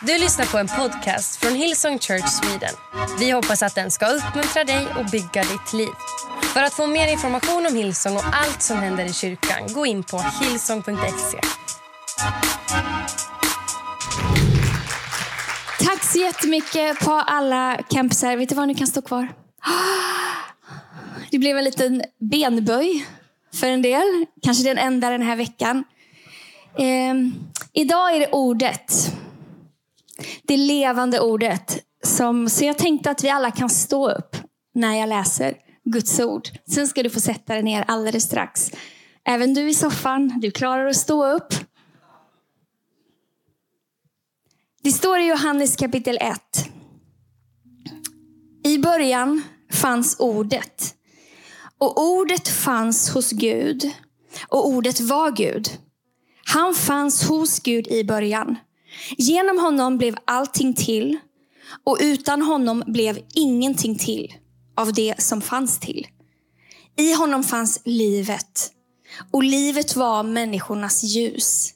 Du lyssnar på en podcast från Hillsong Church Sweden. Vi hoppas att den ska uppmuntra dig och bygga ditt liv. För att få mer information om Hillsong och allt som händer i kyrkan, gå in på hillsong.se. Tack så jättemycket på alla campisar. Vet du vad, ni kan stå kvar. Det blev en liten benböj för en del. Kanske den enda den här veckan. Eh, idag är det ordet. Det levande ordet. Som, så jag tänkte att vi alla kan stå upp när jag läser Guds ord. Sen ska du få sätta dig ner alldeles strax. Även du i soffan, du klarar att stå upp. Det står i Johannes kapitel 1. I början fanns ordet. Och ordet fanns hos Gud. Och ordet var Gud. Han fanns hos Gud i början. Genom honom blev allting till. Och utan honom blev ingenting till av det som fanns till. I honom fanns livet. Och livet var människornas ljus.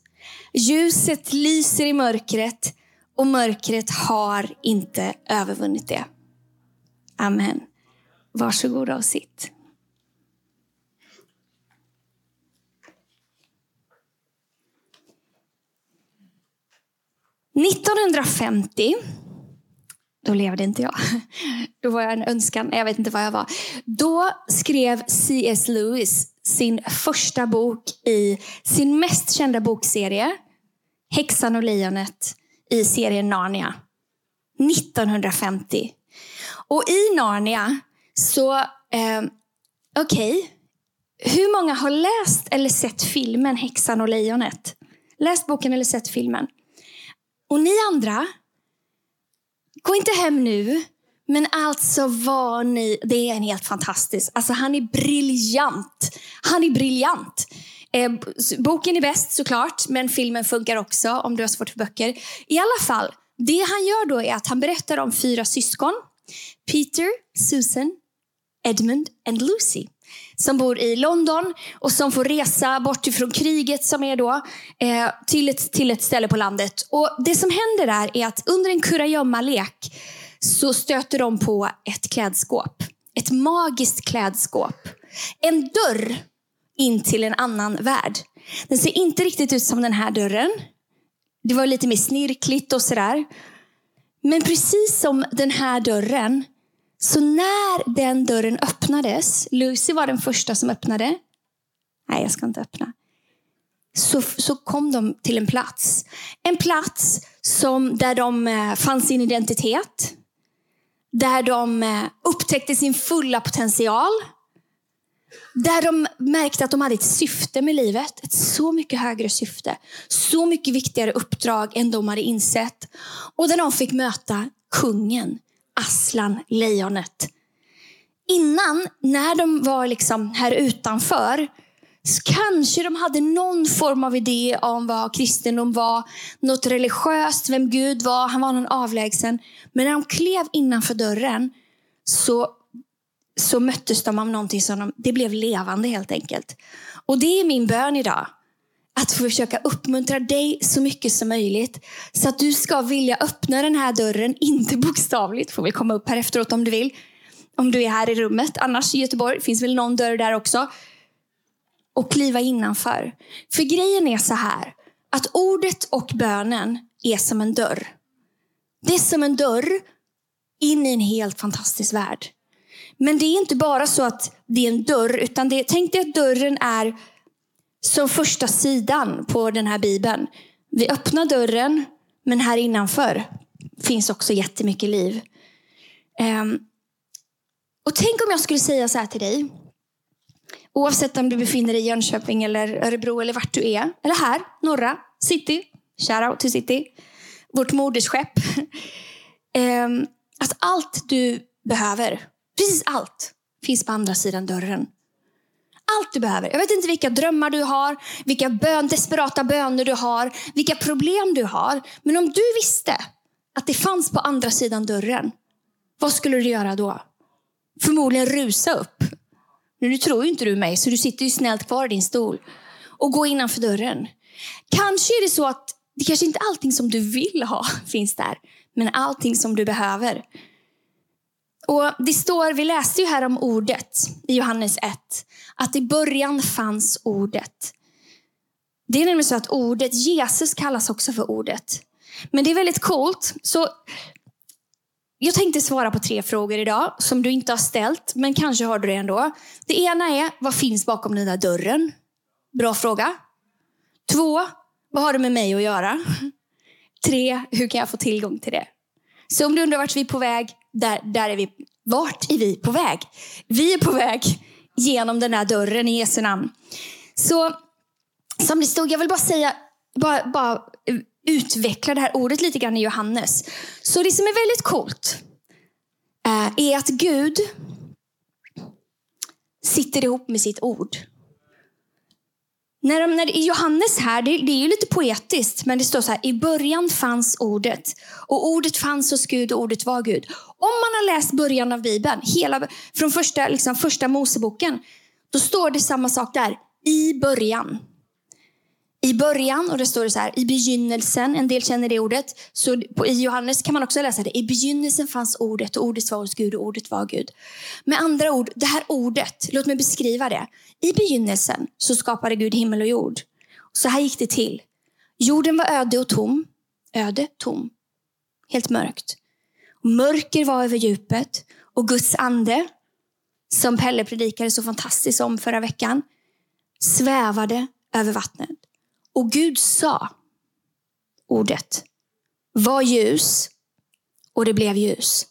Ljuset lyser i mörkret och mörkret har inte övervunnit det. Amen. Varsågoda och sitt. –1950, då levde inte jag. Då var jag en önskan, jag vet inte vad jag var. Då skrev C.S. Lewis sin första bok i sin mest kända bokserie, Häxan och lejonet i serien Narnia. 1950. Och i Narnia så, eh, okej, okay. hur många har läst eller sett filmen Häxan och lejonet? Läst boken eller sett filmen? Och ni andra, gå inte hem nu, men alltså var ni, det är en helt fantastisk, alltså han är briljant. Han är briljant. Eh, boken är bäst såklart, men filmen funkar också om du har svårt för böcker. I alla fall, det han gör då är att han berättar om fyra syskon. Peter, Susan, Edmund och Lucy. Som bor i London och som får resa bort ifrån kriget som är då eh, till, ett, till ett ställe på landet. Och Det som händer där är att under en kurragömmalek så stöter de på ett klädskåp. Ett magiskt klädskåp. En dörr in till en annan värld. Den ser inte riktigt ut som den här dörren. Det var lite mer snirkligt och sådär. Men precis som den här dörren, så när den dörren öppnades, Lucy var den första som öppnade. Nej, jag ska inte öppna. Så, så kom de till en plats. En plats som, där de eh, fann sin identitet. Där de eh, upptäckte sin fulla potential. Där de märkte att de hade ett syfte med livet. Ett så mycket högre syfte. Så mycket viktigare uppdrag än de hade insett. Och där de fick möta kungen, Aslan, lejonet. Innan, när de var liksom här utanför, så kanske de hade någon form av idé om vad kristendom var. Något religiöst, vem Gud var. Han var någon avlägsen. Men när de klev innanför dörren så så möttes de av någonting som de, det blev levande helt enkelt. Och det är min bön idag. Att försöka uppmuntra dig så mycket som möjligt. Så att du ska vilja öppna den här dörren, inte bokstavligt. Får vi komma upp här efteråt om du vill. Om du är här i rummet. Annars i Göteborg finns väl någon dörr där också. Och kliva innanför. För grejen är så här. Att ordet och bönen är som en dörr. Det är som en dörr in i en helt fantastisk värld. Men det är inte bara så att det är en dörr, utan det, tänk dig att dörren är som första sidan på den här bibeln. Vi öppnar dörren, men här innanför finns också jättemycket liv. Ehm, och tänk om jag skulle säga så här till dig. Oavsett om du befinner dig i Jönköping, eller Örebro eller vart du är. Eller här, norra, city. Shoutout till city. Vårt moderskepp. Ehm, att allt du behöver Precis allt finns på andra sidan dörren. Allt du behöver. Jag vet inte vilka drömmar du har, vilka bön, desperata böner du har, vilka problem du har. Men om du visste att det fanns på andra sidan dörren, vad skulle du göra då? Förmodligen rusa upp. Men nu tror ju inte du mig, så du sitter ju snällt kvar i din stol och gå innanför dörren. Kanske är det så att det kanske inte allting som du vill ha finns där, men allting som du behöver. Och Det står, vi läste ju här om ordet i Johannes 1, att i början fanns ordet. Det är nämligen så att ordet, Jesus kallas också för ordet. Men det är väldigt coolt. Så jag tänkte svara på tre frågor idag som du inte har ställt, men kanske har du det ändå. Det ena är, vad finns bakom den där dörren? Bra fråga. Två, vad har det med mig att göra? Tre, hur kan jag få tillgång till det? Så om du undrar vart vi är på väg, där, där är vi. Vart är vi på väg? Vi är på väg genom den här dörren i Jesu namn. Så som det stod, jag vill bara säga, bara, bara utveckla det här ordet lite grann i Johannes. Så det som är väldigt coolt eh, är att Gud sitter ihop med sitt ord. När, de, när Johannes här, det, det, är ju lite poetiskt, men det står så här, i början fanns ordet. Och ordet fanns hos Gud och ordet var Gud. Om man har läst början av Bibeln, hela, från första, liksom, första Moseboken, då står det samma sak där. I början. I början, och det står det så här, i begynnelsen, en del känner det ordet. Så på, I Johannes kan man också läsa det. I begynnelsen fanns ordet och ordet var hos Gud och ordet var Gud. Med andra ord, det här ordet, låt mig beskriva det. I begynnelsen så skapade Gud himmel och jord. Så här gick det till. Jorden var öde och tom. Öde, tom. Helt mörkt. Mörker var över djupet och Guds ande, som Pelle predikade så fantastiskt om förra veckan, svävade över vattnet. Och Gud sa ordet. Var ljus. Och det blev ljus.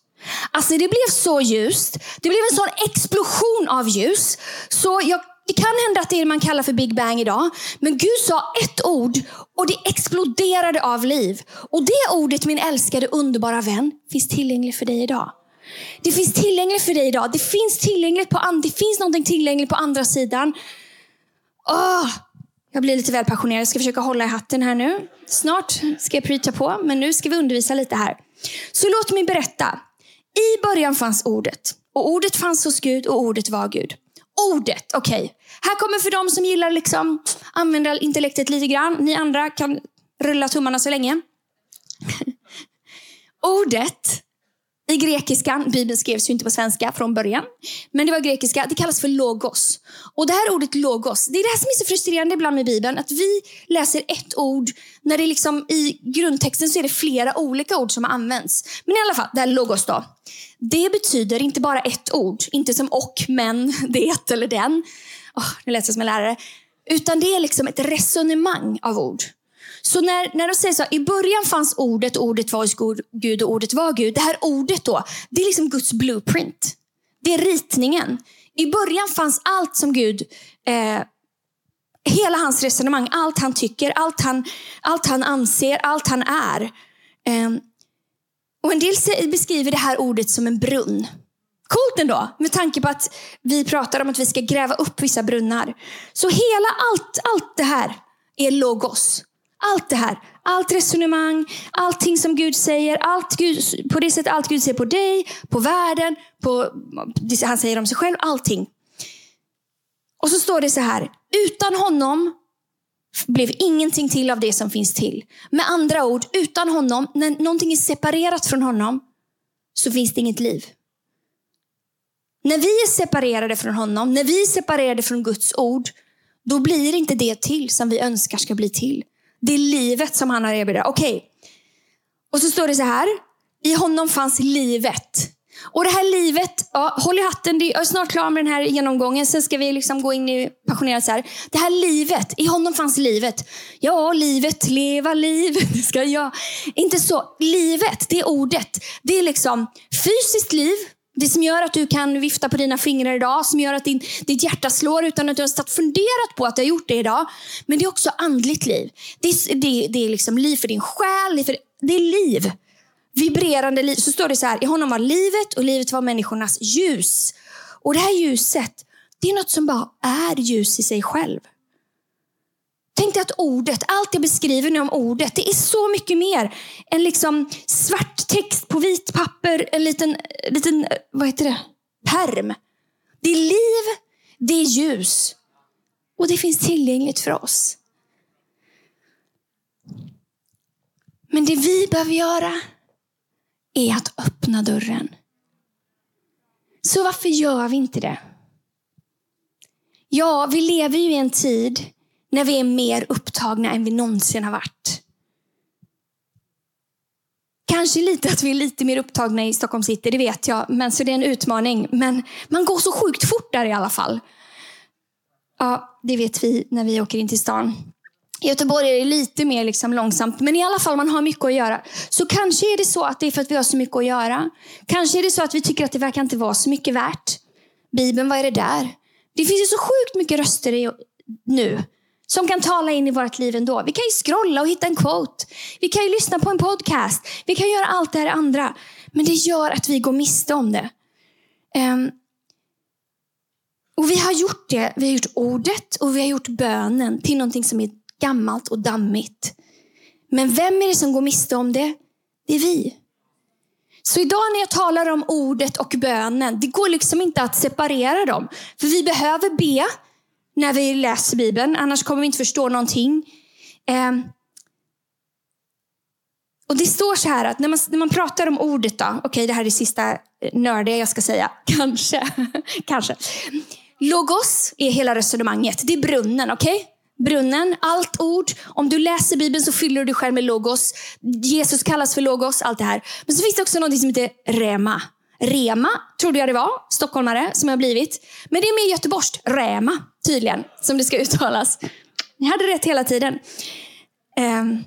Alltså det blev så ljust. Det blev en sån explosion av ljus. Så jag, det kan hända att det är det man kallar för Big Bang idag. Men Gud sa ett ord och det exploderade av liv. Och det ordet, min älskade underbara vän, finns tillgängligt för dig idag. Det finns tillgängligt för dig idag. Det finns tillgängligt på, det finns någonting tillgängligt på andra sidan. Oh, jag blir lite väl passionerad. Jag ska försöka hålla i hatten här nu. Snart ska jag preacha på, men nu ska vi undervisa lite här. Så låt mig berätta. I början fanns ordet. Och ordet fanns hos Gud och ordet var Gud. Ordet, okej. Okay. Här kommer för de som gillar liksom använda intellektet lite grann. Ni andra kan rulla tummarna så länge. ordet i grekiskan, Bibeln skrevs ju inte på svenska från början, men det var grekiska, det kallas för logos. Och det här ordet logos, det är det här som är så frustrerande ibland med Bibeln, att vi läser ett ord, när det liksom i grundtexten så är det flera olika ord som används. Men i alla fall, det här logos då. Det betyder inte bara ett ord, inte som och, men, det eller den. Oh, nu lät jag som en lärare. Utan det är liksom ett resonemang av ord. Så när, när de säger så, i början fanns ordet, ordet var hos Gud och ordet var Gud. Det här ordet då, det är liksom Guds blueprint. Det är ritningen. I början fanns allt som Gud, eh, hela hans resonemang, allt han tycker, allt han, allt han anser, allt han är. Eh, och En del beskriver det här ordet som en brunn. Coolt ändå, med tanke på att vi pratar om att vi ska gräva upp vissa brunnar. Så hela allt, allt det här är logos. Allt det här, allt resonemang, allting som Gud säger, allt Gud, på det sättet allt Gud säger på dig, på världen, på det han säger om sig själv, allting. Och så står det så här, utan honom blev ingenting till av det som finns till. Med andra ord, utan honom, när någonting är separerat från honom, så finns det inget liv. När vi är separerade från honom, när vi är separerade från Guds ord, då blir inte det till som vi önskar ska bli till. Det är livet som han har erbjudit. Okej. Okay. Och så står det så här. I honom fanns livet. Och det här livet, ja, håll i hatten, jag är snart klar med den här genomgången. Sen ska vi liksom gå in i passionerat så här. Det här livet, i honom fanns livet. Ja, livet, leva liv, det ska jag. Inte så. Livet, det är ordet. Det är liksom fysiskt liv, det som gör att du kan vifta på dina fingrar idag, som gör att din, ditt hjärta slår utan att du har funderat på att du har gjort det idag. Men det är också andligt liv. Det är, det, det är liksom liv för din själ, för, det är liv. Vibrerande liv. Så står det så här, i honom var livet och livet var människornas ljus. Och det här ljuset, det är något som bara är ljus i sig själv. Tänk dig att ordet, allt jag beskriver nu om ordet, det är så mycket mer än liksom svart text på vit papper, en liten, eh, liten eh, vad heter det? perm. Det är liv, det är ljus och det finns tillgängligt för oss. Men det vi behöver göra är att öppna dörren. Så varför gör vi inte det? Ja, vi lever ju i en tid när vi är mer upptagna än vi någonsin har varit. Kanske lite att vi är lite mer upptagna i Stockholm city, det vet jag. Men, så det är en utmaning. Men man går så sjukt fort där i alla fall. Ja, det vet vi när vi åker in till stan. I Göteborg är det lite mer liksom långsamt, men i alla fall man har mycket att göra. Så kanske är det så att det är för att vi har så mycket att göra. Kanske är det så att vi tycker att det verkar inte vara så mycket värt. Bibeln, vad är det där? Det finns ju så sjukt mycket röster i, nu som kan tala in i vårt liv ändå. Vi kan ju scrolla och hitta en quote. Vi kan ju lyssna på en podcast. Vi kan göra allt det här andra. Men det gör att vi går miste om det. Um, och vi har gjort det. Vi har gjort ordet och vi har gjort bönen till någonting som är gammalt och dammigt. Men vem är det som går miste om det? Det är vi. Så idag när jag talar om ordet och bönen, det går liksom inte att separera dem. För vi behöver be när vi läser Bibeln, annars kommer vi inte förstå någonting. Eh, och Det står så här att när man, när man pratar om ordet, då, okej okay, det här är det sista nördiga jag ska säga, kanske. kanske. Logos är hela resonemanget, det är brunnen, okej? Okay? brunnen, allt ord. Om du läser Bibeln så fyller du dig själv med logos. Jesus kallas för logos, allt det här. Men så finns det också något som heter rema. Rema trodde jag det var, stockholmare som jag blivit. Men det är mer göteborgskt, Räma tydligen, som det ska uttalas. Ni hade rätt hela tiden. Um,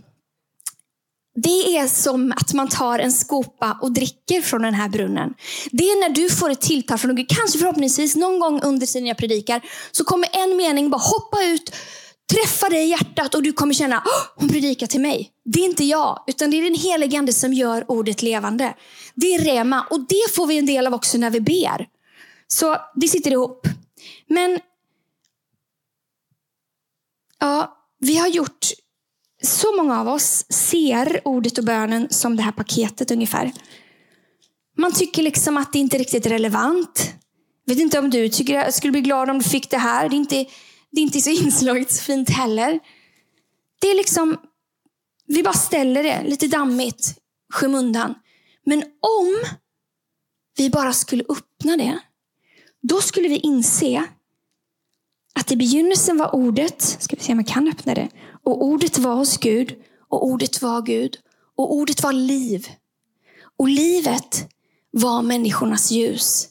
det är som att man tar en skopa och dricker från den här brunnen. Det är när du får ett tilltal från Gud, kanske förhoppningsvis någon gång under tiden jag predikar, så kommer en mening bara hoppa ut träffa dig i hjärtat och du kommer känna, hon predikar till mig. Det är inte jag, utan det är den helige Ande som gör ordet levande. Det är rema och det får vi en del av också när vi ber. Så det sitter ihop. Men ja, vi har gjort, så många av oss ser ordet och bönen som det här paketet ungefär. Man tycker liksom att det inte är riktigt relevant. Jag vet inte om du tycker jag skulle bli glad om du fick det här. Det är inte det är inte så inslaget så fint heller. Det är liksom, vi bara ställer det lite dammigt, skymundan. Men om vi bara skulle öppna det, då skulle vi inse att i begynnelsen var ordet, ska vi se om jag kan öppna det, och ordet var hos Gud och ordet var Gud och ordet var liv. Och livet var människornas ljus.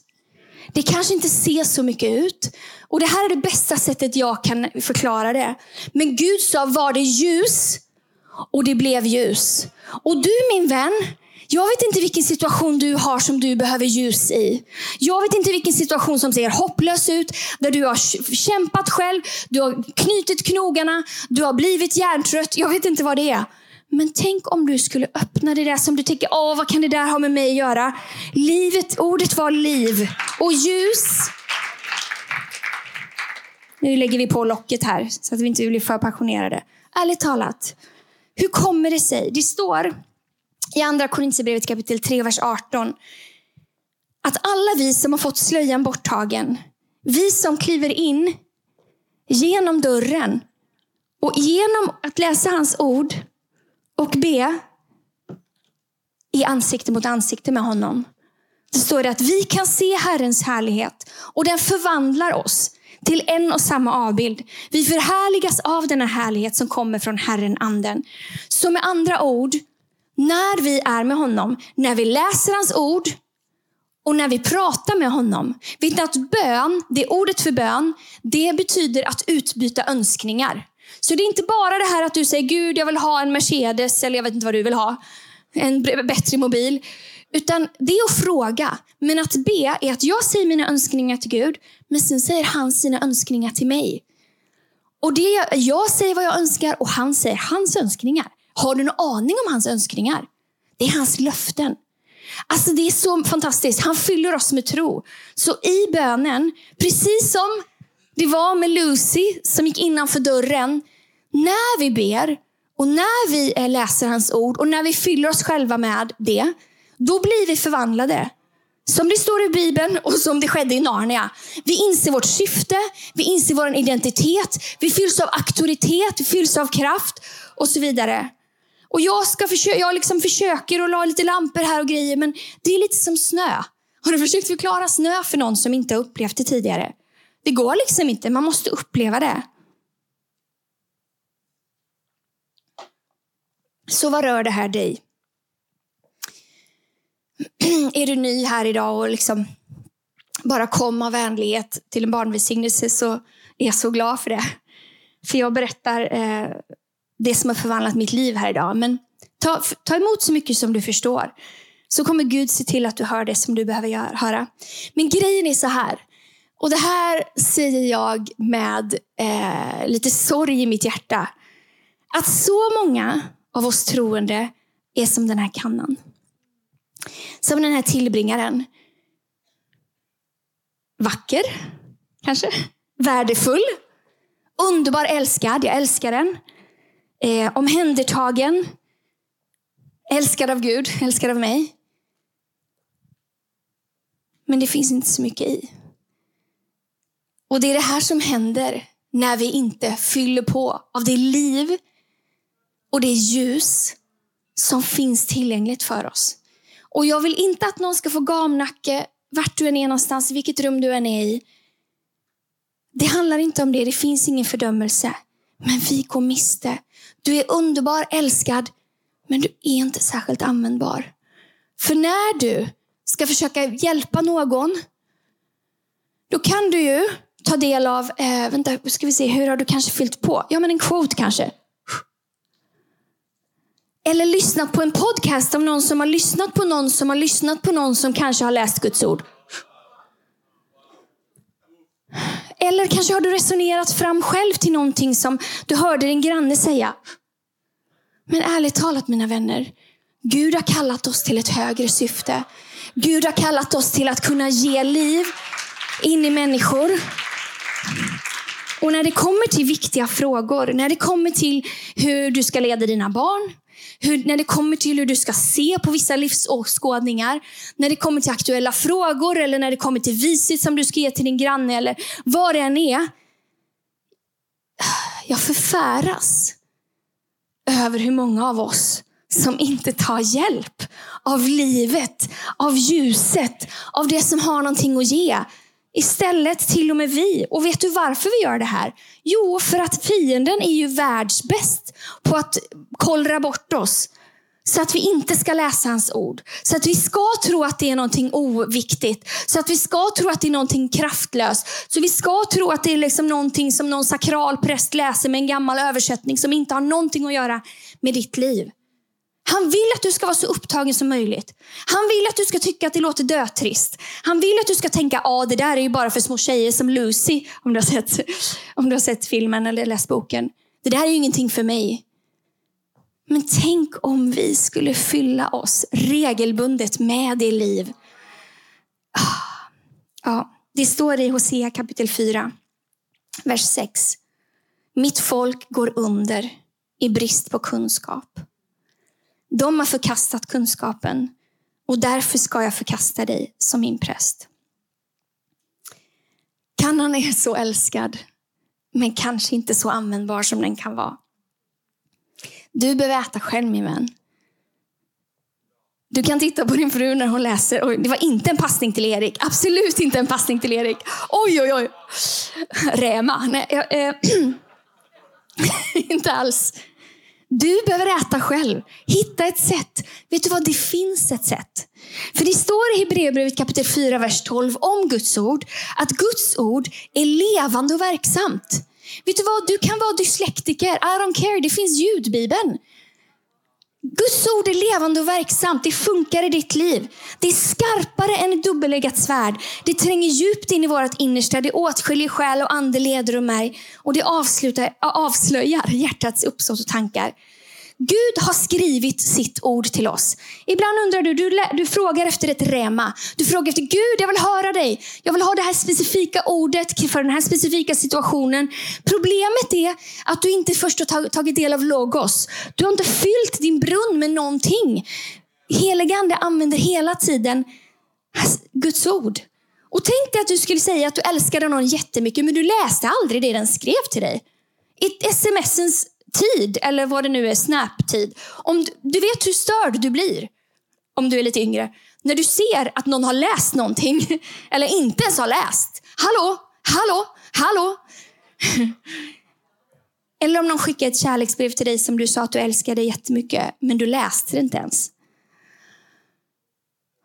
Det kanske inte ser så mycket ut. Och Det här är det bästa sättet jag kan förklara det. Men Gud sa, var det ljus? Och det blev ljus. Och du min vän, jag vet inte vilken situation du har som du behöver ljus i. Jag vet inte vilken situation som ser hopplös ut, där du har kämpat själv, du har knutit knogarna, du har blivit hjärntrött. Jag vet inte vad det är. Men tänk om du skulle öppna det där som du tänker, åh vad kan det där ha med mig att göra? Livet, ordet var liv och ljus. Nu lägger vi på locket här så att vi inte blir för passionerade. Ärligt talat, hur kommer det sig? Det står i andra Korintierbrevet kapitel 3, vers 18 att alla vi som har fått slöjan borttagen, vi som kliver in genom dörren och genom att läsa hans ord och be i ansikte mot ansikte med honom. Det står det att vi kan se Herrens härlighet och den förvandlar oss till en och samma avbild. Vi förhärligas av denna härlighet som kommer från Herren anden. Så med andra ord, när vi är med honom, när vi läser hans ord och när vi pratar med honom. Vet ni att bön, det ordet för bön, det betyder att utbyta önskningar. Så det är inte bara det här att du säger Gud, jag vill ha en Mercedes eller jag vet inte vad du vill ha. En bättre mobil. Utan det är att fråga. Men att be är att jag säger mina önskningar till Gud, men sen säger han sina önskningar till mig. Och det Jag säger vad jag önskar och han säger hans önskningar. Har du någon aning om hans önskningar? Det är hans löften. Alltså Det är så fantastiskt. Han fyller oss med tro. Så i bönen, precis som det var med Lucy som gick innanför dörren. När vi ber och när vi läser hans ord och när vi fyller oss själva med det, då blir vi förvandlade. Som det står i Bibeln och som det skedde i Narnia. Vi inser vårt syfte, vi inser vår identitet, vi fylls av auktoritet, vi fylls av kraft och så vidare. Och jag, ska försöka, jag liksom försöker att la lite lampor här och grejer, men det är lite som snö. Har du försökt förklara snö för någon som inte har upplevt det tidigare? Det går liksom inte, man måste uppleva det. Så vad rör det här dig? Är du ny här idag och liksom bara kom av vänlighet till en barnvälsignelse så är jag så glad för det. För jag berättar eh, det som har förvandlat mitt liv här idag. Men ta, ta emot så mycket som du förstår. Så kommer Gud se till att du hör det som du behöver höra. Men grejen är så här. Och det här säger jag med eh, lite sorg i mitt hjärta. Att så många av oss troende är som den här kannan. Som den här tillbringaren. Vacker, kanske. Värdefull. Underbar älskad, jag älskar den. Eh, omhändertagen. Älskad av Gud, älskad av mig. Men det finns inte så mycket i. Och det är det här som händer när vi inte fyller på av det liv och det ljus som finns tillgängligt för oss. Och jag vill inte att någon ska få gamnacke vart du än är någonstans, vilket rum du än är i. Det handlar inte om det, det finns ingen fördömelse. Men vi går miste. Du är underbar, älskad, men du är inte särskilt användbar. För när du ska försöka hjälpa någon, då kan du ju ta del av, eh, vänta, ska vi se, hur har du kanske fyllt på? Ja, men en kvot kanske. Eller lyssnat på en podcast av någon som har lyssnat på någon som har lyssnat på någon som kanske har läst Guds ord. Eller kanske har du resonerat fram själv till någonting som du hörde din granne säga. Men ärligt talat mina vänner, Gud har kallat oss till ett högre syfte. Gud har kallat oss till att kunna ge liv in i människor. Och när det kommer till viktiga frågor, när det kommer till hur du ska leda dina barn, hur, när det kommer till hur du ska se på vissa livsåskådningar, när det kommer till aktuella frågor eller när det kommer till visit som du ska ge till din granne eller vad det än är. Jag förfäras över hur många av oss som inte tar hjälp av livet, av ljuset, av det som har någonting att ge. Istället till och med vi. Och vet du varför vi gör det här? Jo, för att fienden är ju världsbäst på att kollra bort oss. Så att vi inte ska läsa hans ord. Så att vi ska tro att det är någonting oviktigt. Så att vi ska tro att det är någonting kraftlöst. Så vi ska tro att det är liksom någonting som någon sakral präst läser med en gammal översättning som inte har någonting att göra med ditt liv. Han vill att du ska vara så upptagen som möjligt. Han vill att du ska tycka att det låter dötrist. Han vill att du ska tänka, ja ah, det där är ju bara för små tjejer som Lucy, om du, har sett, om du har sett filmen eller läst boken. Det där är ju ingenting för mig. Men tänk om vi skulle fylla oss regelbundet med det liv. Ah, ja, det står i Hosea kapitel 4, vers 6. Mitt folk går under i brist på kunskap. De har förkastat kunskapen och därför ska jag förkasta dig som min präst. Kannan är så älskad, men kanske inte så användbar som den kan vara. Du behöver äta själv min vän. Du kan titta på din fru när hon läser. Oj, det var inte en passning till Erik. Absolut inte en passning till Erik. Oj, oj, oj. Räma. Nej, äh, inte alls. Du behöver äta själv. Hitta ett sätt. Vet du vad? Det finns ett sätt. För det står i Hebreerbrevet kapitel 4, vers 12 om Guds ord, att Guds ord är levande och verksamt. Vet du vad? Du kan vara dyslektiker. I don't care. Det finns ljudbibeln. Guds ord är levande och verksamt. Det funkar i ditt liv. Det är skarpare än ett dubbeleggat svärd. Det tränger djupt in i vårt innersta. Det åtskiljer själ och ande, leder och märg. Och det avslöjar hjärtats uppsåt och tankar. Gud har skrivit sitt ord till oss. Ibland undrar du, du, du frågar efter ett rema. Du frågar efter Gud, jag vill höra dig. Jag vill ha det här specifika ordet för den här specifika situationen. Problemet är att du inte först har tagit del av logos. Du har inte fyllt din brunn med någonting. Heligande använder hela tiden Guds ord. Och tänk dig att du skulle säga att du älskade någon jättemycket, men du läste aldrig det den skrev till dig. Smsens tid, eller vad det nu är, snap-tid. Om du, du vet hur störd du blir om du är lite yngre. När du ser att någon har läst någonting, eller inte ens har läst. Hallå, hallå, hallå. Eller om någon skickar ett kärleksbrev till dig som du sa att du älskade jättemycket, men du läste det inte ens.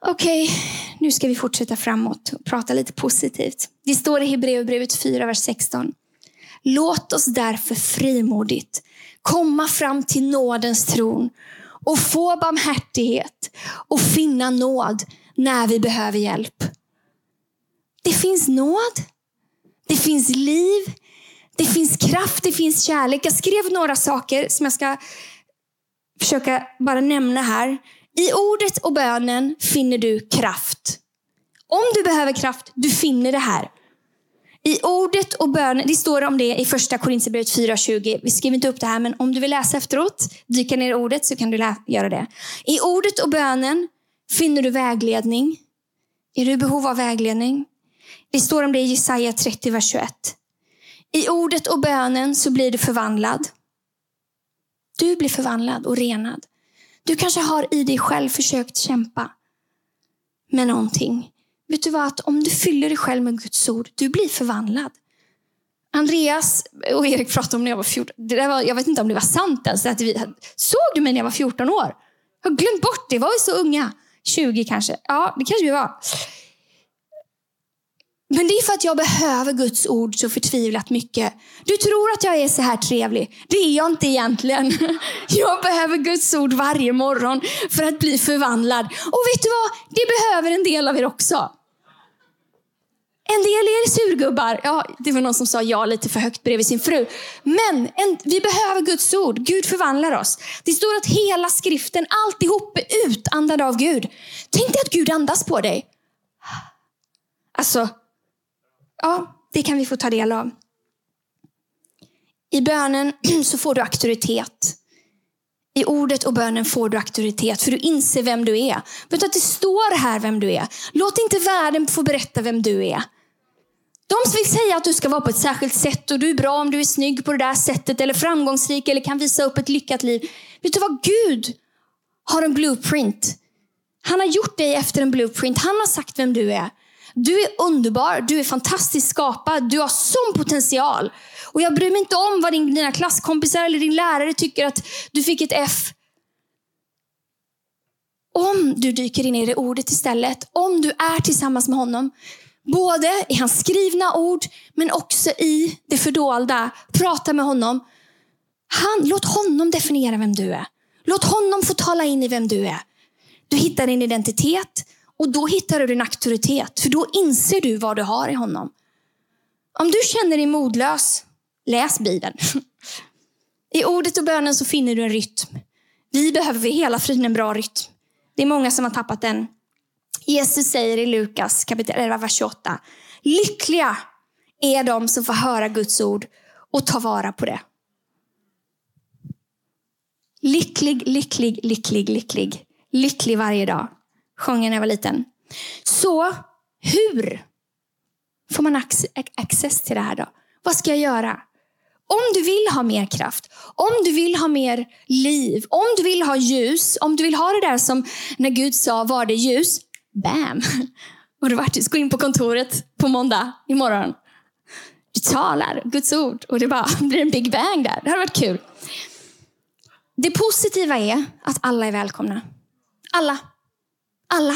Okej, okay, nu ska vi fortsätta framåt och prata lite positivt. Det står i Hebreerbrevet 4, vers 16. Låt oss därför frimodigt komma fram till nådens tron och få barmhärtighet och finna nåd när vi behöver hjälp. Det finns nåd. Det finns liv. Det finns kraft, det finns kärlek. Jag skrev några saker som jag ska försöka bara nämna här. I ordet och bönen finner du kraft. Om du behöver kraft, du finner det här. I ordet och bönen, det står om det i första Korinthierbrevet 4.20. Vi skriver inte upp det här, men om du vill läsa efteråt, dyka ner i ordet så kan du göra det. I ordet och bönen finner du vägledning. Är du i behov av vägledning? Det står om det i Jesaja 30, vers 21. I ordet och bönen så blir du förvandlad. Du blir förvandlad och renad. Du kanske har i dig själv försökt kämpa med någonting. Vet du vad? Att om du fyller dig själv med Guds ord, du blir förvandlad. Andreas och Erik pratade om när jag var 14. Det var, jag vet inte om det var sant ens. Att vi, såg du mig när jag var 14 år? Jag har glömt bort det. Var vi så unga? 20 kanske? Ja, det kanske vi var. Men det är för att jag behöver Guds ord så förtvivlat mycket. Du tror att jag är så här trevlig. Det är jag inte egentligen. Jag behöver Guds ord varje morgon för att bli förvandlad. Och vet du vad? Det behöver en del av er också. En del är surgubbar. Ja, det var någon som sa ja lite för högt bredvid sin fru. Men en, vi behöver Guds ord. Gud förvandlar oss. Det står att hela skriften, alltihop är utandad av Gud. Tänk dig att Gud andas på dig. Alltså, Ja, det kan vi få ta del av. I bönen så får du auktoritet. I ordet och bönen får du auktoritet, för du inser vem du är. Vet du att det står här vem du är? Låt inte världen få berätta vem du är. De vill säga att du ska vara på ett särskilt sätt och du är bra om du är snygg på det där sättet eller framgångsrik eller kan visa upp ett lyckat liv. Vet du vad? Gud har en blueprint. Han har gjort dig efter en blueprint. Han har sagt vem du är. Du är underbar, du är fantastiskt skapad, du har sån potential. Och jag bryr mig inte om vad din, dina klasskompisar eller din lärare tycker att du fick ett F. Om du dyker in i det ordet istället, om du är tillsammans med honom, både i hans skrivna ord, men också i det fördolda. Prata med honom. Han, låt honom definiera vem du är. Låt honom få tala in i vem du är. Du hittar din identitet och då hittar du din auktoritet, för då inser du vad du har i honom. Om du känner dig modlös, läs Bibeln. I ordet och bönen så finner du en rytm. Vi behöver hela friden en bra rytm. Det är många som har tappat den. Jesus säger i Lukas kapitel 11, vers 28. Lyckliga är de som får höra Guds ord och ta vara på det. Lycklig, lycklig, lycklig, lycklig. Lycklig varje dag sjöng jag när jag var liten. Så hur får man access till det här då? Vad ska jag göra? Om du vill ha mer kraft, om du vill ha mer liv, om du vill ha ljus, om du vill ha det där som när Gud sa var det ljus, bam! Och det vart gå in på kontoret på måndag imorgon. Du talar Guds ord och det bara blir en big bang där. Det hade varit kul. Det positiva är att alla är välkomna. Alla. Alla.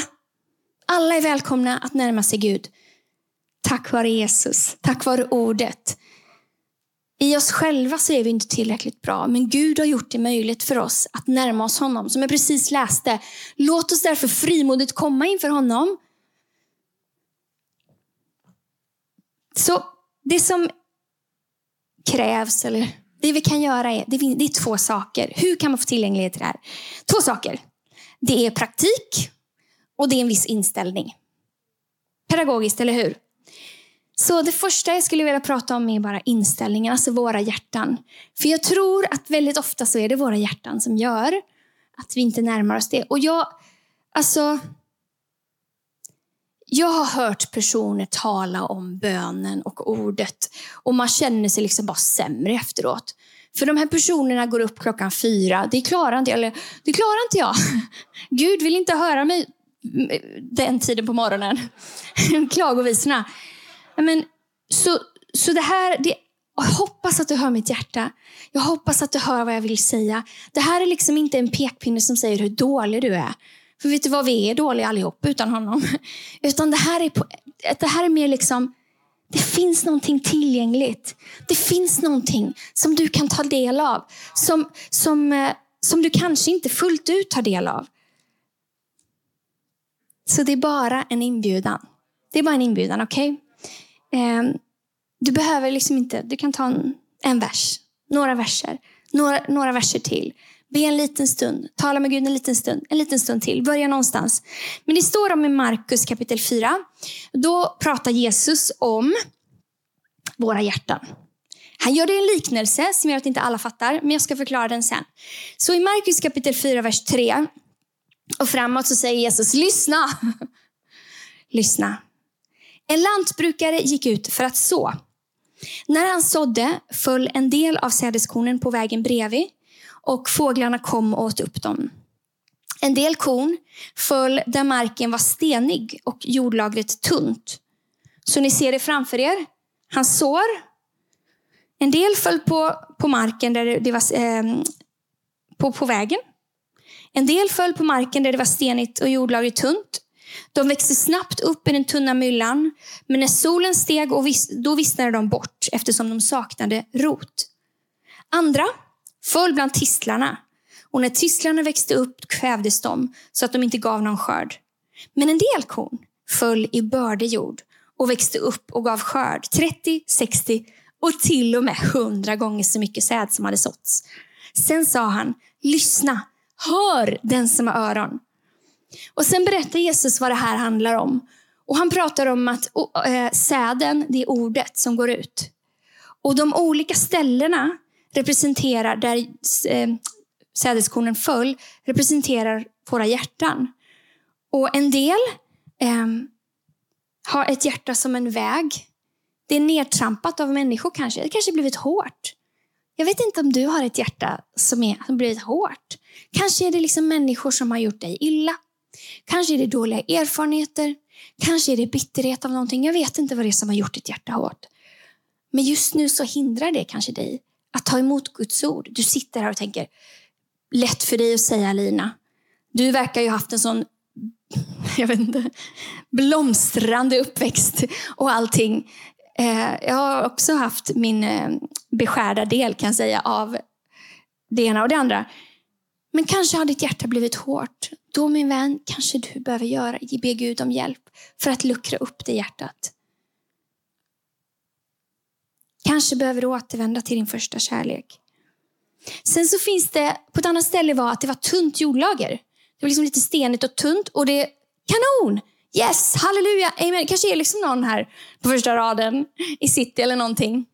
Alla är välkomna att närma sig Gud. Tack vare Jesus, tack vare ordet. I oss själva så är vi inte tillräckligt bra, men Gud har gjort det möjligt för oss att närma oss honom. Som jag precis läste. Låt oss därför frimodigt komma inför honom. Så det som krävs, eller det vi kan göra, är, det är två saker. Hur kan man få tillgänglighet till det här? Två saker. Det är praktik och det är en viss inställning. Pedagogiskt, eller hur? Så det första jag skulle vilja prata om är bara inställningen, alltså våra hjärtan. För jag tror att väldigt ofta så är det våra hjärtan som gör att vi inte närmar oss det. Och jag, alltså, jag har hört personer tala om bönen och ordet och man känner sig liksom bara sämre efteråt. För de här personerna går upp klockan fyra. Det klarar inte jag. Eller, det klarar inte jag. Gud vill inte höra mig den tiden på morgonen. Klagovisorna. Men, så, så det här, det, jag hoppas att du hör mitt hjärta. Jag hoppas att du hör vad jag vill säga. Det här är liksom inte en pekpinne som säger hur dålig du är. För vet du vad, vi är dåliga allihop utan honom. Utan det här är, på, det här är mer liksom, det finns någonting tillgängligt. Det finns någonting som du kan ta del av. Som, som, eh, som du kanske inte fullt ut tar del av. Så det är bara en inbjudan. Det är bara en inbjudan, okej? Okay? Eh, du behöver liksom inte, du kan ta en, en vers, några verser, några, några verser till. Be en liten stund, tala med Gud en liten stund, en liten stund till. Börja någonstans. Men det står om i Markus kapitel 4. Då pratar Jesus om våra hjärtan. Han gör det i en liknelse som gör att inte alla fattar, men jag ska förklara den sen. Så i Markus kapitel 4, vers 3 och framåt så säger Jesus, lyssna! lyssna. En lantbrukare gick ut för att så. När han sådde föll en del av sädeskornen på vägen bredvid och fåglarna kom och åt upp dem. En del korn föll där marken var stenig och jordlagret tunt. Så ni ser det framför er. Han sår. En del föll på, på marken där det var eh, på, på vägen. En del föll på marken där det var stenigt och jordlagret tunt. De växte snabbt upp i den tunna myllan, men när solen steg och vis då vissnade de bort eftersom de saknade rot. Andra föll bland tistlarna och när tistlarna växte upp kvävdes de så att de inte gav någon skörd. Men en del korn föll i bördig jord och växte upp och gav skörd 30, 60 och till och med 100 gånger så mycket säd som hade såtts. Sen sa han, lyssna, hör den som har öron. Och sen berättar Jesus vad det här handlar om. Och Han pratar om att äh, säden, det är ordet som går ut. Och de olika ställena representerar, där äh, sädeskornen föll, representerar våra hjärtan. Och en del äh, har ett hjärta som en väg. Det är nedtrampat av människor kanske. Det kanske blivit hårt. Jag vet inte om du har ett hjärta som, är, som blivit hårt. Kanske är det liksom människor som har gjort dig illa. Kanske är det dåliga erfarenheter. Kanske är det bitterhet av någonting. Jag vet inte vad det är som har gjort ditt hjärta hårt. Men just nu så hindrar det kanske dig att ta emot Guds ord. Du sitter här och tänker, lätt för dig att säga Lina. Du verkar ju ha haft en sån jag vet inte, blomstrande uppväxt och allting. Eh, jag har också haft min eh, beskärda del kan jag säga av det ena och det andra. Men kanske har ditt hjärta blivit hårt. Då min vän, kanske du behöver göra, be Gud om hjälp för att luckra upp det hjärtat. Kanske behöver du återvända till din första kärlek. Sen så finns det, på ett annat ställe var att det var tunt jordlager. Det var liksom lite stenigt och tunt och det, kanon! Yes, halleluja, amen. Kanske är liksom någon här på första raden i city eller någonting.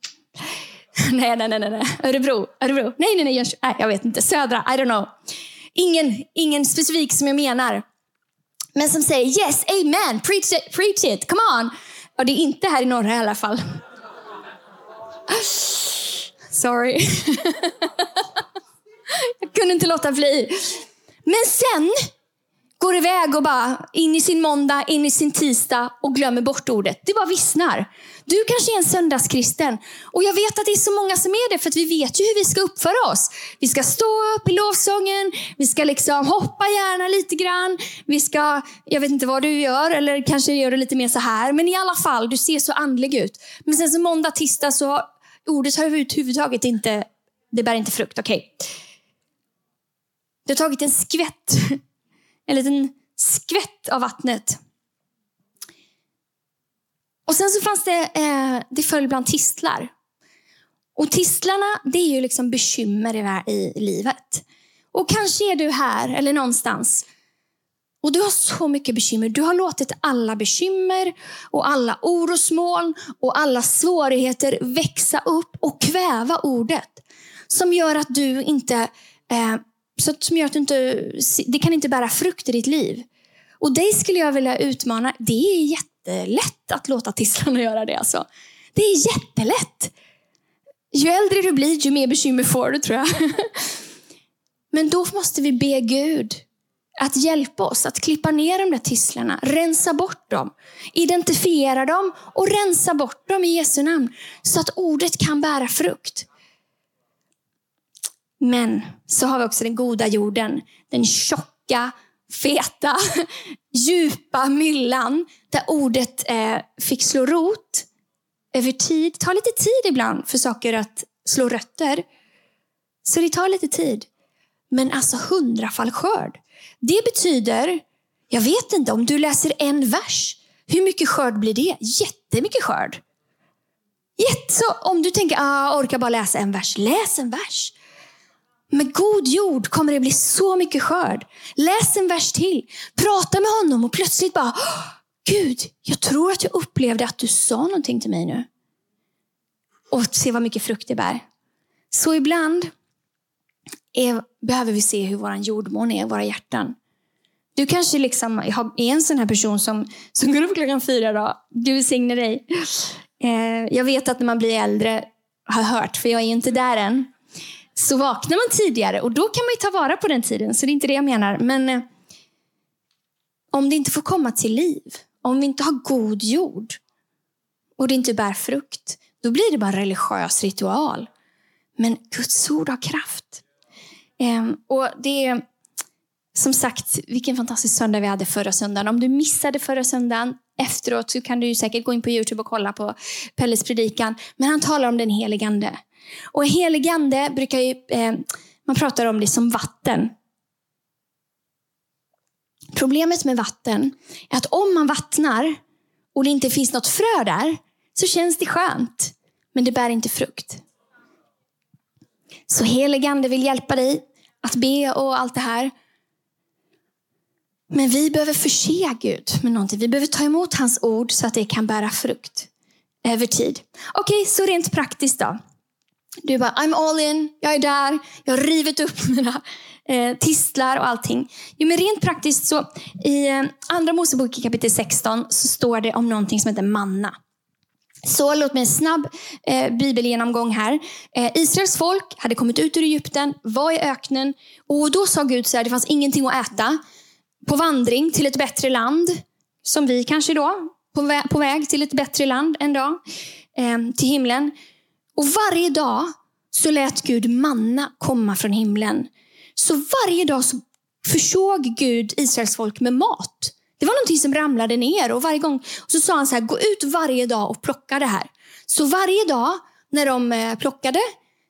nej, nej, nej, nej. Örebro, Örebro. Nej, nej, nej, nej, jag vet inte. Södra, I don't know. Ingen, ingen specifik som jag menar. Men som säger yes, amen, preach it, preach it, come on. Och det är inte här i norra i alla fall. Sorry. jag kunde inte låta bli. Men sen går iväg och bara in i sin måndag, in i sin tisdag och glömmer bort ordet. Det bara vissnar. Du kanske är en söndagskristen och jag vet att det är så många som är det för att vi vet ju hur vi ska uppföra oss. Vi ska stå upp i lovsången, vi ska liksom hoppa gärna lite grann. Vi ska, jag vet inte vad du gör eller kanske gör du lite mer så här. Men i alla fall, du ser så andlig ut. Men sen så måndag, tisdag så har ordet har överhuvudtaget inte, det bär inte frukt. Okej. Okay. Du har tagit en skvätt en liten skvätt av vattnet. Och sen så fanns det, eh, det föll bland tistlar. Och tistlarna, det är ju liksom bekymmer i, i livet. Och kanske är du här eller någonstans och du har så mycket bekymmer. Du har låtit alla bekymmer och alla orosmoln och alla svårigheter växa upp och kväva ordet. Som gör att du inte eh, så som gör att du inte, det kan inte bära frukt i ditt liv. Och dig skulle jag vilja utmana. Det är jättelätt att låta tisslarna göra det. Alltså. Det är jättelätt. Ju äldre du blir, ju mer bekymmer får du tror jag. Men då måste vi be Gud att hjälpa oss att klippa ner de där tisslarna, rensa bort dem, identifiera dem och rensa bort dem i Jesu namn. Så att ordet kan bära frukt. Men så har vi också den goda jorden, den tjocka, feta, djupa myllan där ordet eh, fick slå rot över tid. Det tar lite tid ibland för saker att slå rötter. Så det tar lite tid. Men alltså hundrafall skörd. Det betyder, jag vet inte, om du läser en vers, hur mycket skörd blir det? Jättemycket skörd. Jätte, så om du tänker, ah, orkar bara läsa en vers, läs en vers. Med god jord kommer det bli så mycket skörd. Läs en vers till. Prata med honom och plötsligt bara, Gud, jag tror att jag upplevde att du sa någonting till mig nu. Och se vad mycket frukt det bär. Så ibland är, behöver vi se hur vår jordmån är, våra hjärtan. Du kanske liksom är en sån här person som, som går upp klockan fyra. Då. Gud välsigne dig. Eh, jag vet att när man blir äldre, har hört, för jag är inte där än, så vaknar man tidigare och då kan man ta vara på den tiden. Så det är inte det jag menar. Men eh, om det inte får komma till liv, om vi inte har god jord och det inte bär frukt, då blir det bara en religiös ritual. Men Guds ord har kraft. Ehm, och det är som sagt, vilken fantastisk söndag vi hade förra söndagen. Om du missade förra söndagen, efteråt så kan du säkert gå in på Youtube och kolla på Pelles predikan. Men han talar om den heligande. Och heligande brukar ju, eh, man pratar om det som vatten. Problemet med vatten är att om man vattnar och det inte finns något frö där, så känns det skönt. Men det bär inte frukt. Så heligande vill hjälpa dig att be och allt det här. Men vi behöver förse Gud med någonting. Vi behöver ta emot hans ord så att det kan bära frukt över tid. Okej, okay, så rent praktiskt då. Du bara, I'm all in, jag är där, jag har rivit upp mina eh, tistlar och allting. Jo, men rent praktiskt så i eh, andra Mosebok kapitel 16 så står det om någonting som heter manna. Så låt mig en snabb eh, bibelgenomgång här. Eh, Israels folk hade kommit ut ur Egypten, var i öknen och då sa Gud så här, det fanns ingenting att äta. På vandring till ett bättre land, som vi kanske då, på, vä på väg till ett bättre land en dag, eh, till himlen. Och varje dag så lät Gud manna komma från himlen. Så varje dag så försåg Gud Israels folk med mat. Det var någonting som ramlade ner och varje gång så sa han så här, gå ut varje dag och plocka det här. Så varje dag när de eh, plockade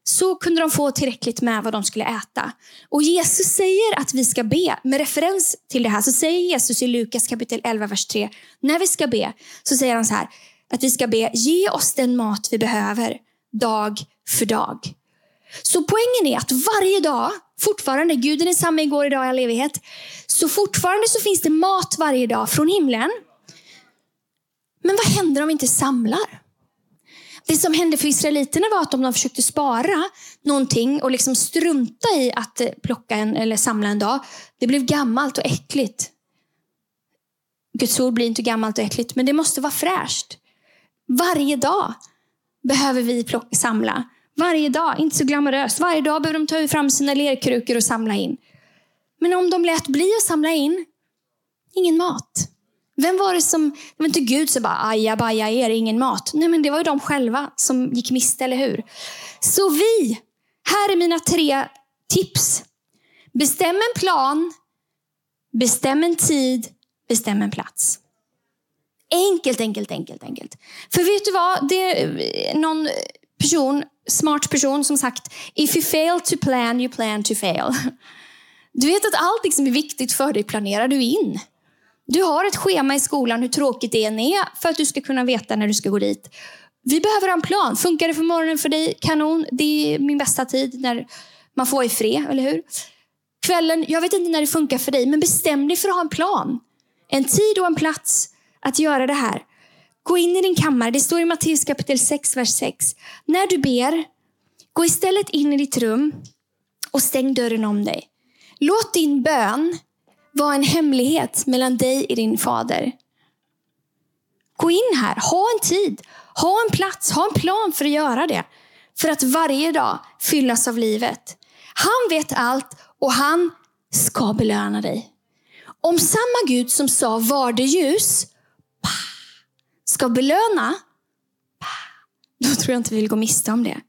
så kunde de få tillräckligt med vad de skulle äta. Och Jesus säger att vi ska be. Med referens till det här så säger Jesus i Lukas kapitel 11, vers 3. När vi ska be så säger han så här. Att vi ska be, ge oss den mat vi behöver dag för dag. Så poängen är att varje dag, fortfarande, Guden är samma igår, idag i all evighet. Så fortfarande så finns det mat varje dag från himlen. Men vad händer om vi inte samlar? Det som hände för israeliterna var att om de försökte spara någonting och liksom strunta i att eh, plocka en eller samla en dag, det blev gammalt och äckligt. Guds ord blir inte gammalt och äckligt, men det måste vara fräscht. Varje dag behöver vi plocka, samla. Varje dag, inte så glamoröst. Varje dag behöver de ta fram sina lerkrukor och samla in. Men om de lät bli att samla in, ingen mat. Vem var det som, det var inte Gud som bara aja baja er, ingen mat. Nej men det var ju de själva som gick miste, eller hur? Så vi, här är mina tre tips. Bestäm en plan, bestäm en tid, bestäm en plats. Enkelt, enkelt, enkelt, enkelt. För vet du vad? Det är eh, någon person, smart person som sagt, if you fail to plan, you plan to fail. Du vet att allt som är viktigt för dig planerar du in. Du har ett schema i skolan, hur tråkigt det än är, för att du ska kunna veta när du ska gå dit. Vi behöver ha en plan. Funkar det för morgonen för dig? Kanon. Det är min bästa tid när man får vara i fred, eller hur? Kvällen, jag vet inte när det funkar för dig, men bestäm dig för att ha en plan. En tid och en plats att göra det här. Gå in i din kammare. Det står i Matteus kapitel 6, vers 6. När du ber, gå istället in i ditt rum och stäng dörren om dig. Låt din bön vara en hemlighet mellan dig och din fader. Gå in här, ha en tid, ha en plats, ha en plan för att göra det. för att varje dag fyllas av livet. Han vet allt och han ska belöna dig. Om samma Gud som sa var det ljus, ska belöna, då tror jag inte vi vill gå miste om det.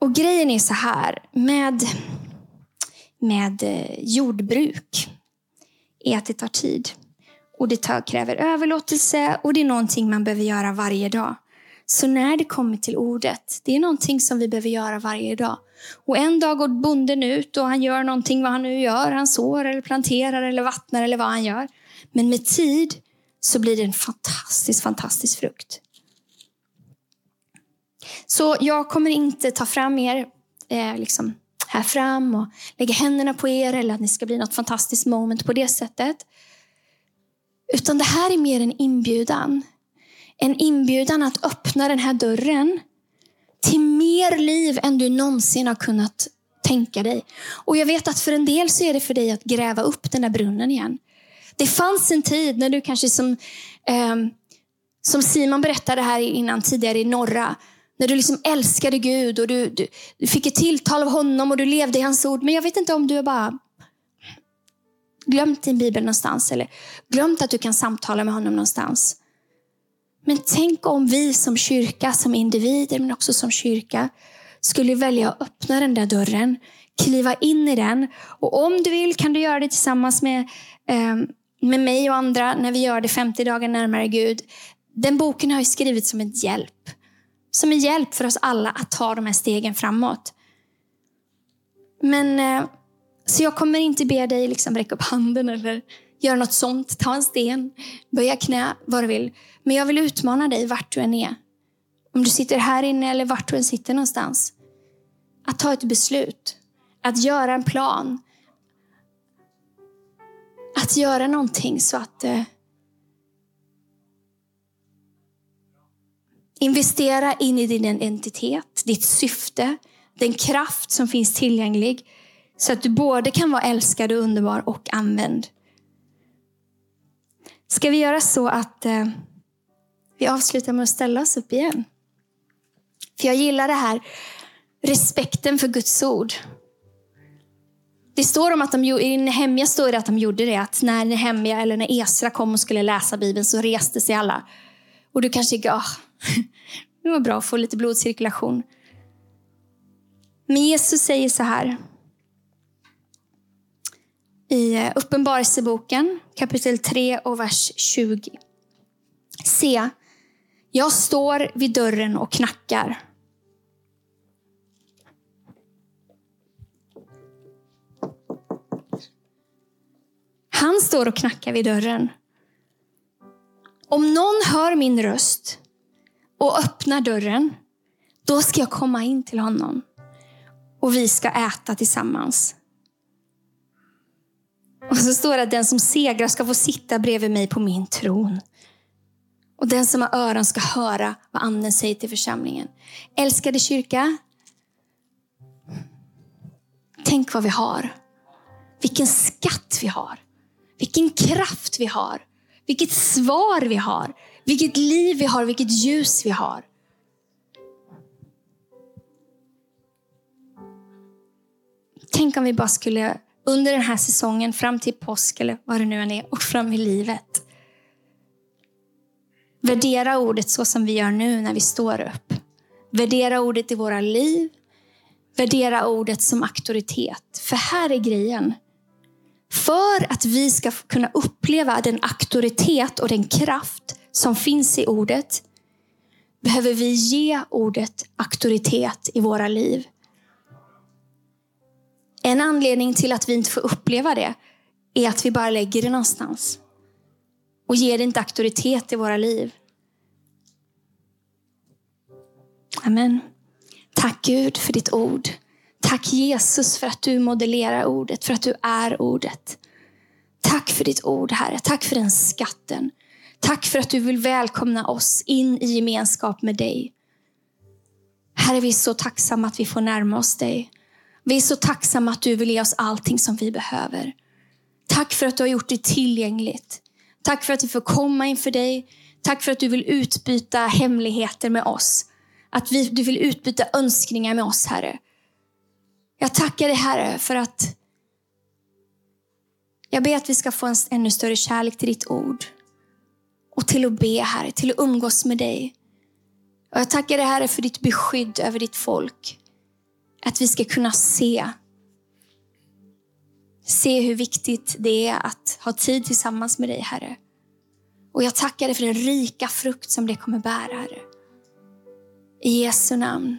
Och grejen är så här med, med eh, jordbruk, är att det tar tid. Och det tar, kräver överlåtelse och det är någonting man behöver göra varje dag. Så när det kommer till ordet, det är någonting som vi behöver göra varje dag. Och en dag går bonden ut och han gör någonting vad han nu gör. Han sår eller planterar eller vattnar eller vad han gör. Men med tid så blir det en fantastisk, fantastisk frukt. Så jag kommer inte ta fram er eh, liksom här fram och lägga händerna på er eller att ni ska bli något fantastiskt moment på det sättet. Utan det här är mer en inbjudan. En inbjudan att öppna den här dörren till mer liv än du någonsin har kunnat tänka dig. Och jag vet att för en del så är det för dig att gräva upp den där brunnen igen. Det fanns en tid när du kanske som, eh, som Simon berättade här innan tidigare i norra, när du liksom älskade Gud och du, du, du, fick ett tilltal av honom och du levde i hans ord. Men jag vet inte om du har bara glömt din bibel någonstans eller glömt att du kan samtala med honom någonstans. Men tänk om vi som kyrka, som individer men också som kyrka, skulle välja att öppna den där dörren, kliva in i den. Och om du vill kan du göra det tillsammans med, eh, med mig och andra när vi gör det 50 dagar närmare Gud. Den boken har jag skrivit som en hjälp. Som en hjälp för oss alla att ta de här stegen framåt. Men, eh, så jag kommer inte be dig liksom räcka upp handen eller göra något sånt. Ta en sten, böja knä, vad du vill. Men jag vill utmana dig vart du än är. Om du sitter här inne eller vart du än sitter någonstans. Att ta ett beslut. Att göra en plan. Att göra någonting så att eh, Investera in i din identitet, ditt syfte, den kraft som finns tillgänglig. Så att du både kan vara älskad och underbar och använd. Ska vi göra så att eh, vi avslutar med att ställa oss upp igen? För jag gillar det här, respekten för Guds ord. Det står om att de, i Nehemja står det att de gjorde det, att när Nehemja eller när Esra kom och skulle läsa Bibeln så reste sig alla. Och du kanske tänker, ah, det var bra att få lite blodcirkulation. Men Jesus säger så här. I eh, Uppenbarelseboken kapitel 3 och vers 20. Se, jag står vid dörren och knackar. Han står och knackar vid dörren. Om någon hör min röst och öppnar dörren, då ska jag komma in till honom och vi ska äta tillsammans. Och så står det att den som segrar ska få sitta bredvid mig på min tron. Och den som har öron ska höra vad anden säger till församlingen. Älskade kyrka, tänk vad vi har. Vilken skatt vi har. Vilken kraft vi har. Vilket svar vi har. Vilket liv vi har, vilket ljus vi har. Tänk om vi bara skulle under den här säsongen, fram till påsk eller vad det nu än är, och fram i livet. Värdera ordet så som vi gör nu när vi står upp. Värdera ordet i våra liv. Värdera ordet som auktoritet. För här är grejen. För att vi ska kunna uppleva den auktoritet och den kraft som finns i ordet behöver vi ge ordet auktoritet i våra liv. En anledning till att vi inte får uppleva det är att vi bara lägger det någonstans och ger det inte auktoritet i våra liv. Amen. Tack Gud för ditt ord. Tack Jesus för att du modellerar ordet, för att du är ordet. Tack för ditt ord Herre. Tack för den skatten. Tack för att du vill välkomna oss in i gemenskap med dig. Herre, vi är så tacksamma att vi får närma oss dig. Vi är så tacksamma att du vill ge oss allting som vi behöver. Tack för att du har gjort det tillgängligt. Tack för att vi får komma inför dig. Tack för att du vill utbyta hemligheter med oss. Att vi, du vill utbyta önskningar med oss, Herre. Jag tackar dig, Herre, för att jag ber att vi ska få en ännu större kärlek till ditt ord. Och till att be, Herre, till att umgås med dig. Och jag tackar dig, Herre, för ditt beskydd över ditt folk. Att vi ska kunna se se hur viktigt det är att ha tid tillsammans med dig, Herre. Och jag tackar dig för den rika frukt som det kommer bära, Herre. I Jesu namn.